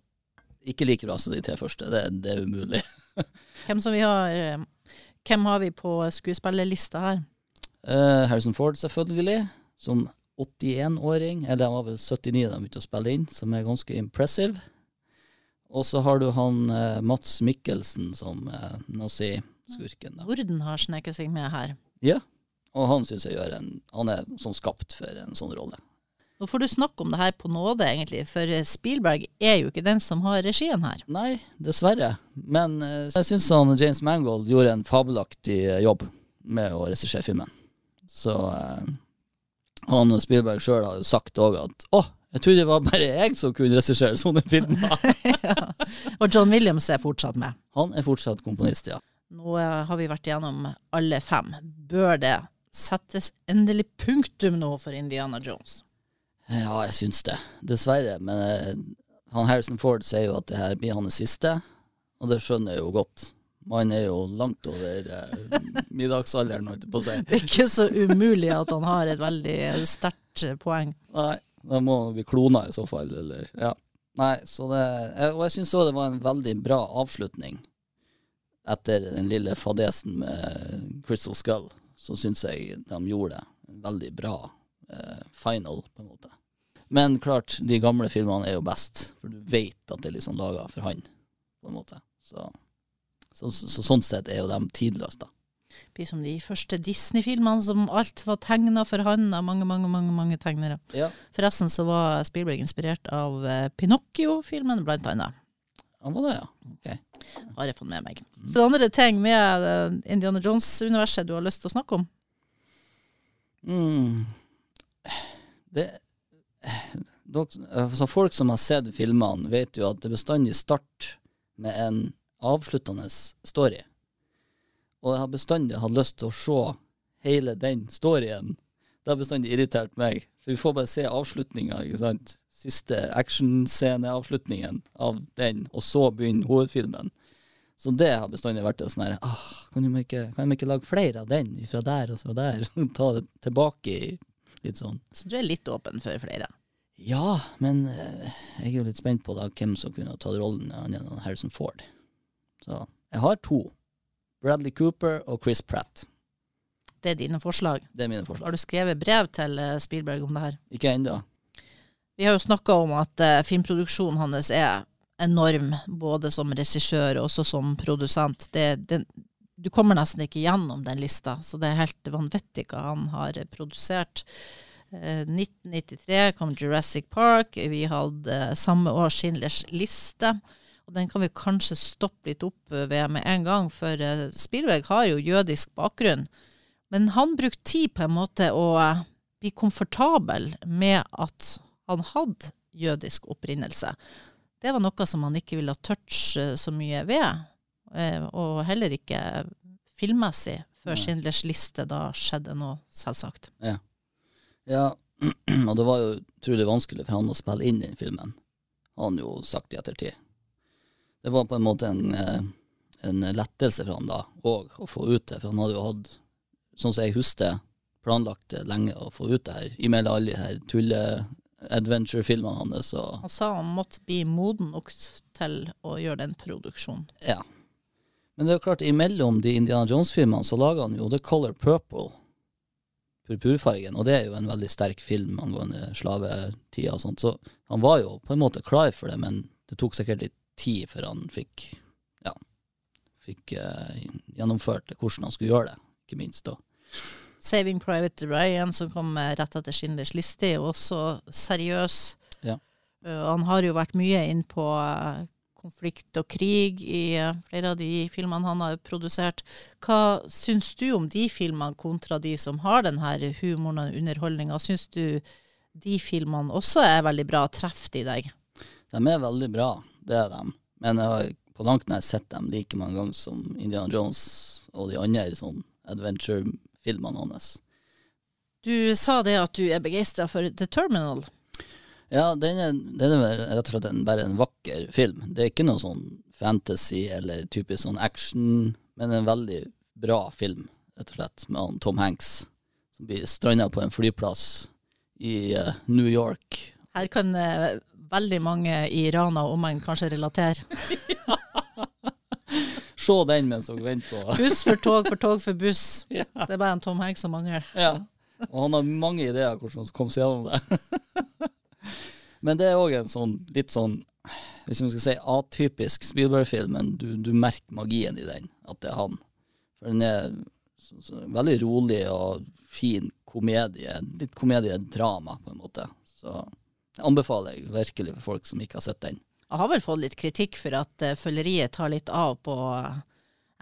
ikke like bra som de tre første. Det, det er umulig. *laughs* Hvem som vi har eh, Hvem har vi på skuespillerlista her? Uh, Harrison Ford, selvfølgelig, som 81-åring. Eller han var vel 79 da han begynte å spille inn, som er ganske impressive. Og så har du han eh, Mats Mikkelsen som eh, naziskurken. Norden har sneket seg med her. Ja, og han syns jeg gjør en Han er som skapt for en sånn rolle. Nå får du snakke om det her på nåde, egentlig, for Spielberg er jo ikke den som har regien her. Nei, dessverre. Men eh, jeg syns han James Mangold gjorde en fabelaktig eh, jobb med å regissere filmen. Så eh, han Spielberg sjøl har jo sagt òg at å, jeg trodde det var bare jeg som kunne regissere sånne filmer. *laughs* ja. Og John Williams er fortsatt med. Han er fortsatt komponist, ja. Nå eh, har vi vært gjennom alle fem. Bør det settes endelig punktum nå for Indiana Jones? Ja, jeg syns det. Dessverre. Men eh, han Harrison Ford sier jo at det her blir hans siste, og det skjønner jeg jo godt. Man er jo langt over eh, middagsalderen, holdt jeg på å si. *laughs* Det er ikke så umulig at han har et veldig sterkt eh, poeng. Nei, da må han bli klona i så fall, eller ja. Nei, så det Og jeg syns òg det var en veldig bra avslutning. Etter den lille fadesen med Crystal Skull, så syns jeg de gjorde det. en veldig bra eh, final, på en måte. Men klart, de gamle filmene er jo best, for du vet at det er liksom laga for han, på en måte. Så, så, så, så sånn sett er jo de tidløse, da. Det blir som de første Disney-filmene som alt var tegna for han av mange, mange, mange, mange tegnere. Ja. Forresten så var Spielberg inspirert av eh, Pinocchio-filmen, blant annet. Han var det, ja. Ok. Har jeg fått med meg. Mm. det andre ting med eh, Indiana Jones-universet du har lyst til å snakke om? Mm. Det altså Folk som har sett filmene, vet jo at det bestandig starter med en avsluttende story. Og jeg har bestandig hatt lyst til å se hele den storyen. Det har bestandig irritert meg. For vi får bare se avslutninga, ikke sant. Siste actionsceneavslutningen av den, og så begynner hovedfilmen. Så det har bestandig vært sånn her ah, kan, de ikke, kan de ikke lage flere av den fra der og fra der? *laughs* Ta det tilbake i litt sånn Så du er litt åpen for flere? Ja, men eh, jeg er jo litt spent på da hvem som kunne tatt rollen enn Harrison Ford. Så jeg har to. Bradley Cooper og Chris Pratt. Det er dine forslag. Det er mine forslag. Har du skrevet brev til eh, Spielberg om det her? Ikke ennå. Vi har jo snakka om at uh, filmproduksjonen hans er enorm, både som regissør og også som produsent. Det, det, du kommer nesten ikke gjennom den lista, så det er helt vanvittig hva han har produsert. Eh, 1993 kom Jurassic Park. Vi hadde samme år Schindlers liste. Og den kan vi kanskje stoppe litt opp eh, ved med en gang, for eh, Spielberg har jo jødisk bakgrunn. Men han brukte tid på en måte å eh, bli komfortabel med at han hadde jødisk opprinnelse. Det var noe som han ikke ville touche så mye ved, eh, og heller ikke filmmessig, før. Schindlers liste da skjedde noe, selvsagt. Ja, *clears throat* og det var jo utrolig vanskelig for han å spille inn den filmen. Har han jo sagt i ettertid. Det var på en måte en, eh, en lettelse for han da, og å få ut det. For han hadde jo hatt, sånn som jeg husker, planlagt det lenge å få ut det her. Imellom alle de her tulle-adventure-filmene hans. Han sa han måtte bli moden nok til å gjøre den produksjonen. Ja. Men det er jo klart, imellom de Indiana Jones-filmene så laga han jo The Color Purple, purpurfargen, og det er jo en veldig sterk film angående slavetida og sånt. Så han var jo på en måte klar for det, men det tok sikkert litt tid før han fikk ja, fikk eh, gjennomført hvordan han skulle gjøre det, ikke minst da. Saving Private Ryan, som kom rett etter Schindlers liste, er jo også seriøs. Ja. Uh, han har jo vært mye inn på uh, konflikt og krig i uh, flere av de filmene han har produsert. Hva syns du om de filmene kontra de som har denne humoren og underholdninga? Syns du de filmene også er veldig bra, treffer de deg? De er veldig bra, det er de. Men jeg har på langt nær sett dem like mange ganger som Indiana Jones og de andre sånn adventure-filmene hans. Du sa det at du er begeistra for The Terminal. Ja, den er, den er rett og slett en, bare en vakker film. Det er ikke noe sånn fantasy eller typisk sånn action, men en veldig bra film, rett og slett, med Tom Hanks som blir stranda på en flyplass i uh, New York. Her kan eh, veldig mange i Rana og omegn kanskje relatere. *laughs* Se den mens dere venter på *laughs* Buss for tog for tog for buss. *laughs* Det er bare en Tom Hanks som mangler. Ja. Og han har mange ideer hvordan han komme seg gjennom det. men det er òg en sånn litt sånn hvis man skal si atypisk Spielberg-film, men du, du, merker magien i den, at det er han. For den er så, så, veldig rolig og fin komedie. Litt komediedrama, på en måte. Så anbefaler jeg virkelig for folk som ikke har sett den. Jeg har vel fått litt kritikk for at uh, følgeriet tar litt av på uh,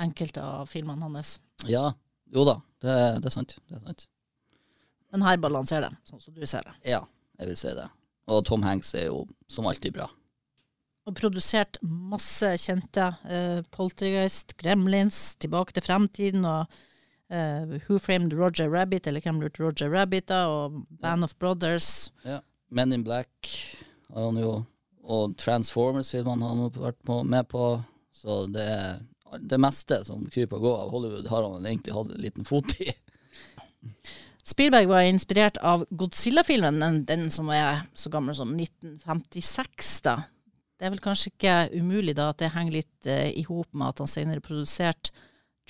enkelte av filmene hans. Ja, jo da, det, det, er sant. det er sant. Men her balanserer det, sånn som du ser det. Ja, jeg vil si det. Og Tom Hanks er jo som alltid bra. Og produsert masse kjente. Uh, Poltergeist, Gremlins, Tilbake til fremtiden og uh, Who Framed Roger Rabbit, eller Hvem lurte Roger Rabbit, da, og Band ja. of Brothers. Ja. Men in Black har han jo, og Transformers-filmene har han vært med på. Så det, det meste som kryper og går av Hollywood, har han egentlig hatt en liten fot i. Spielberg var inspirert av Godzilla-filmen, den, den, som er så gammel som 1956. da. Det er vel kanskje ikke umulig da at det henger litt eh, i hop med at han senere produserte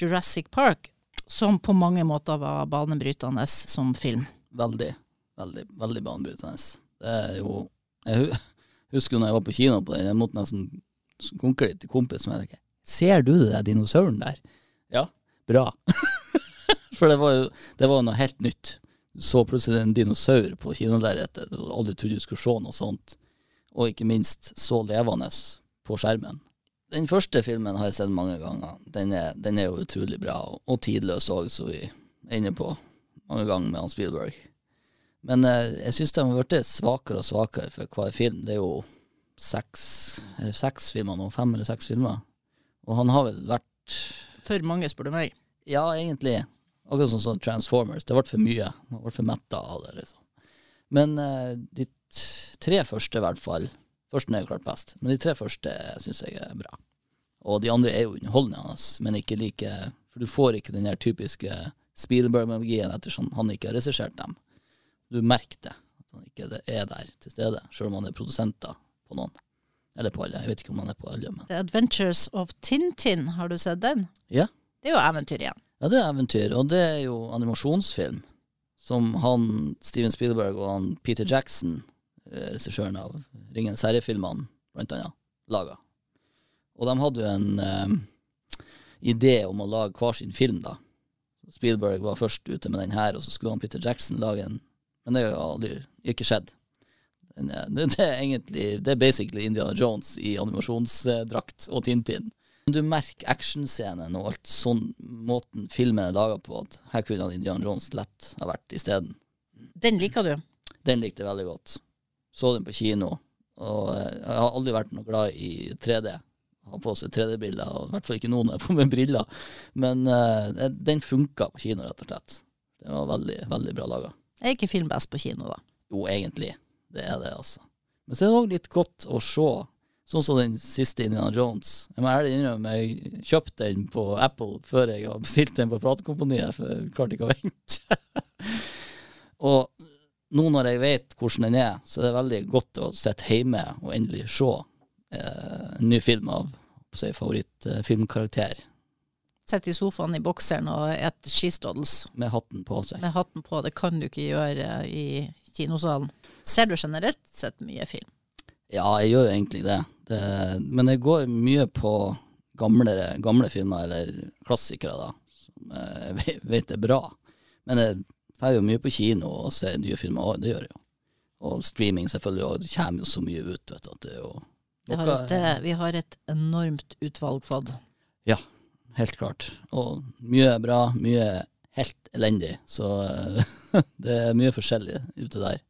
Jurassic Park, som på mange måter var banebrytende som film. Veldig, veldig, veldig banebrytende. Det er jo Jeg *laughs* husker når jeg var på kino på den, jeg måtte nesten konke litt til kompisen min. Ser du der dinosauren der? Ja, bra. *laughs* For det var jo det var noe helt nytt. Du så plutselig en dinosaur på kinolerretet, og aldri trodde du skulle se noe sånt og ikke minst så levende på skjermen. Den første filmen har jeg sett mange ganger. Den er, den er jo utrolig bra, og tidløs òg, som vi er inne på mange ganger med Hans Spielberg. Men eh, jeg syns de har blitt svakere og svakere for hver film. Det er jo seks, er seks filmer nå, fem eller seks filmer. Og han har vel vært For mange, spør du meg. Ja, egentlig. Akkurat sånn som Transformers. Det ble for mye. Man ble for metta av det, liksom. Men eh, de tre første, i hvert fall. Førsten er jo klart best, men de tre første syns jeg er bra. Og de andre er jo underholdende, men ikke like For du får ikke den her typiske Spielberg-magien ettersom han ikke har regissert dem. Du merker det, at han ikke er der til stede, sjøl om han er produsenter på noen. Eller på alle. Jeg vet ikke om han er på alle. Men. The Adventures of Tintin, har du sett den? Ja. Det er jo eventyr igjen. Ja, det er eventyr, og det er jo animasjonsfilm som han, Steven Spielberg og han Peter Jackson Eh, regissøren av Ringenes herre-filmene, blant annet, laga. Og de hadde jo en eh, idé om å lage hver sin film, da. Spielberg var først ute med den her, og så skulle han Peter Jackson lage en Men det har aldri ikke skjedd. Det, er egentlig Det er basically Indiana Jones i animasjonsdrakt og Tintin. Du merker actionscenen og alt sånn måten filmen er laga på, at her kunne Indiana Jones lett ha vært isteden. Den liker du? Den likte jeg veldig godt. Så den på kino. Og eh, jeg har aldri vært noe glad i 3D. Har på seg 3D-briller, og i hvert fall ikke noen når jeg får med briller. Men uh, den funka på kino, rett og slett. Den var veldig, veldig bra laga. Er ikke film best på kino, da? Jo, egentlig. Det er det, altså. Men så er det òg litt godt å se. Sånn som den siste Indiana Jones. Jeg må ærlig innrømme, jeg kjøpte den på Apple før jeg har bestilt den på pratekomponiet, for jeg klarte ikke å vente. *laughs* og nå når jeg vet hvordan den er, så er det veldig godt å sitte hjemme og endelig se eh, en ny film av si, favorittfilmkarakter. Eh, Sitte i sofaen i bokseren og et skistoddels. Med hatten på seg. Med hatten på, det kan du ikke gjøre i kinosalen. Ser du generelt sett mye film? Ja, jeg gjør egentlig det. det men jeg går mye på gamle, gamle filmer, eller klassikere, da, som jeg vet er bra. Men jeg er jo mye på kino og ser nye filmer, det gjør jeg jo. Og streaming selvfølgelig, og det kommer jo så mye ut. vet du, at det er jo... Har et, eh, vi har et enormt utvalg fått. Ja, helt klart. Og mye bra, mye helt elendig. Så *laughs* det er mye forskjellig ute der.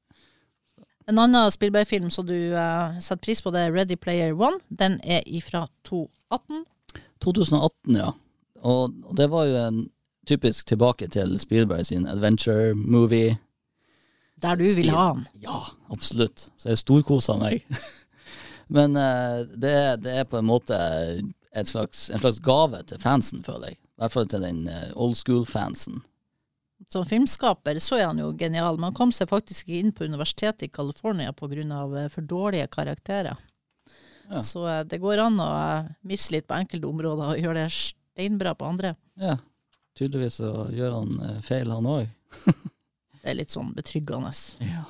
En annen Spielberg-film som du uh, setter pris på, det er Ready Player One. Den er ifra 2018. 2018, ja. Og, og det var jo en typisk tilbake til Spielberg sin adventure movie. Der du vil ha han. Ja, absolutt. Så jeg storkoser meg. *laughs* Men uh, det, er- det er på en måte slags, en slags gave til fansen, føler jeg. I hvert fall til den eh, old school-fansen. Som filmskaper så er han jo genial. Man kom seg faktisk ikke inn på universitetet i California pga. for dårlige karakterer. Ja. Så eh, det går an å eh, misse litt på enkelte områder og gjøre det steinbra på andre. Ja, tydeligvis så gjør han eh, feil, han òg. Det er litt sånn betryggende. Ja.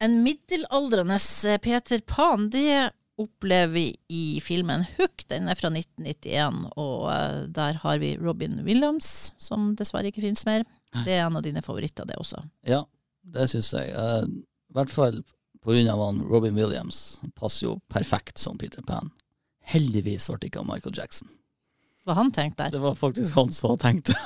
En middelaldrende eh, Peter Pan, det opplever i filmen Hook. Den er fra 1991, og eh, der har vi Robin Williams, som dessverre ikke finnes mer. Det er en av dine favoritter, det også. ja, det syns jeg. Eh, I hvert fall på grunn av han Robin Williams. Han passer jo perfekt som Peter Pan. Heldigvis ble det ikke Michael Jackson. Hva han tenkte der? Det var faktisk han som tenkte.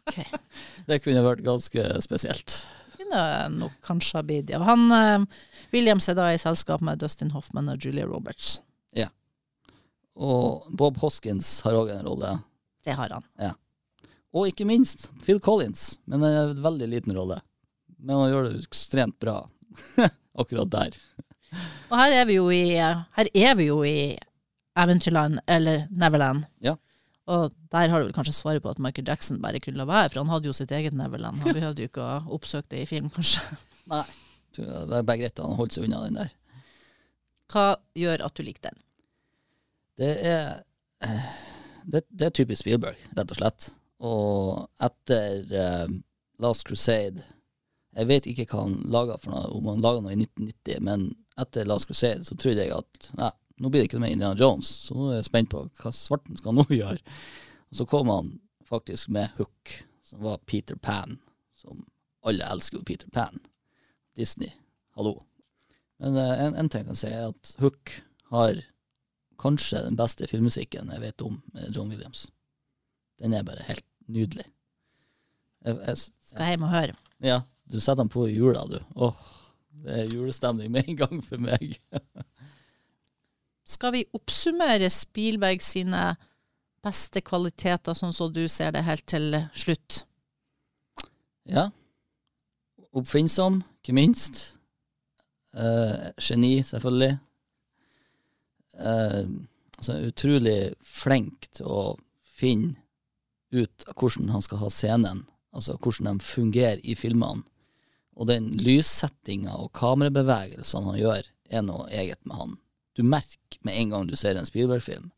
okay. *laughs* det kunne vært ganske spesielt. Kunne nok kanskje ha blitt. Ja. Han, eh, Williams er da i selskap med Dustin Hoffman og Julia Roberts. Ja. Og Bob Hoskins har òg en rolle. Det har han. Og ikke minst Phil Collins, men en veldig liten rolle. Men han gjør det ekstremt bra *laughs* akkurat der. Og her er vi jo i, her er vi jo i Eventyrland, eller Neverland. Ja. Og der har du vel kanskje svaret på at Michael Jackson bare kunne la være, for han hadde jo sitt eget Neverland. Han *laughs* behøvde jo ikke å oppsøke det i film, kanskje. *laughs* Nei. Det var bare greit at han holdt seg unna den der. Hva gjør at du liker den? Det er eh, det, det er typisk Spielberg, rett og slett. Og etter eh, Last Crusade Jeg vet ikke hva han laga for noe, om han laga noe i 1990, men etter Last Crusade så trodde jeg at nei, nå blir det ikke noe med Indiana Jones, så nå er jeg spent på hva svarten skal nå *laughs* gjøre. Og så kom han faktisk med Hook, som var Peter Pan, som alle elsker jo Peter Pan. Disney, hallo. Men eh, en, en ting jeg kan si, er at Hook har kanskje den beste filmmusikken jeg vet om med John Williams. Den er bare helt nydelig. Jeg, jeg, Skal hjem og høre. ja, du setter den på i jula, du. Åh, det er julestemning med en gang for meg. *laughs* Skal vi oppsummere Spielberg sine beste kvaliteter, sånn som du ser det, helt til slutt? Ja. Oppfinnsom, ikke minst. Eh, geni, selvfølgelig. Eh, altså, utrolig flink til å finne ut hvordan han skal ha scenen, altså hvordan de fungerer i filmene. Og den lyssettinga og kamerabevegelsene han gjør, er noe eget med han. Du merker med en gang du ser en Spielberg-film,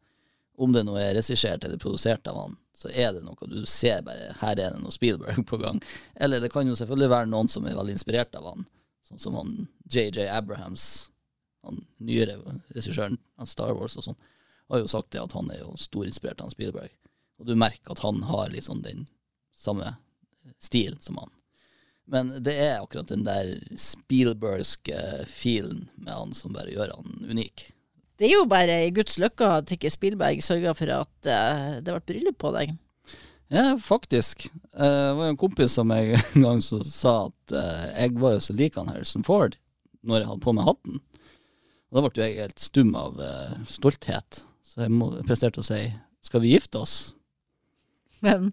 om det nå er regissert eller produsert av han, så er det noe du ser bare Her er det noe Spielberg på gang. Eller det kan jo selvfølgelig være noen som er veldig inspirert av han, sånn som han JJ Abrahams, han nyere regissøren av Star Wars og sånn, har jo sagt det at han er jo storinspirert av Spielberg. Og du merker at han har liksom den samme stil som han. Men det er akkurat den der Spielbergske feelen med han som bare gjør han unik. Det er jo bare i Guds lykke at ikke Spielberg sørga for at uh, det ble bryllup på deg. Ja, faktisk. Uh, Det var en kompis som jeg *laughs* en gang så sa at uh, jeg var jo så lik han Harrison Ford når jeg hadde på meg hatten. Og da ble jeg helt stum av stolthet. Så jeg må, presterte å si skal vi gifte oss? Men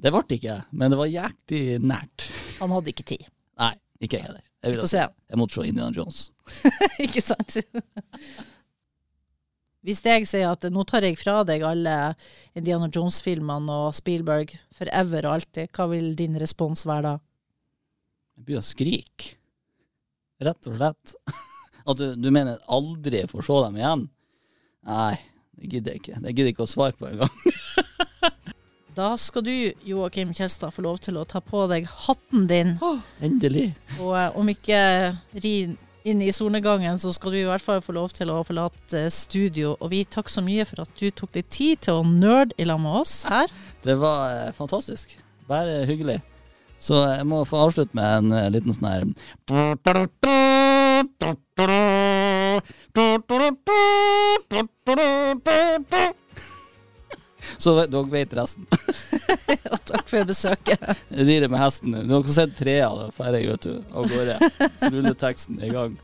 Det ble ikke, men det var jæklig nært. han hadde ikke tid. Nei, ikke jeg heller. Jeg, får se. jeg måtte se Indiana Jones. *laughs* ikke sant? Hvis jeg sier at nå tar jeg fra deg alle Indiana Jones-filmene og Spielberg forever og alltid, hva vil din respons være da? Jeg begynner å skrike. Rett og slett. *laughs* At du, du mener aldri får se dem igjen? Nei, det gidder jeg ikke. Det gidder jeg ikke å svare på engang. *laughs* Da skal du, Joakim Kjesta, få lov til å ta på deg hatten din. Endelig. Og eh, om ikke ri inn i solnedgangen, så skal du i hvert fall få lov til å forlate eh, studio. Og vi takker så mye for at du tok deg tid til å nerde i lag med oss her. Det var eh, fantastisk. Bare hyggelig. Så jeg må få avslutte med en eh, liten sånn her Så dere vet resten. *laughs* ja, takk for besøket. Jeg rir med hesten. Dere har sett trea, da drar jeg, du, av gårde. Så ruller teksten i gang.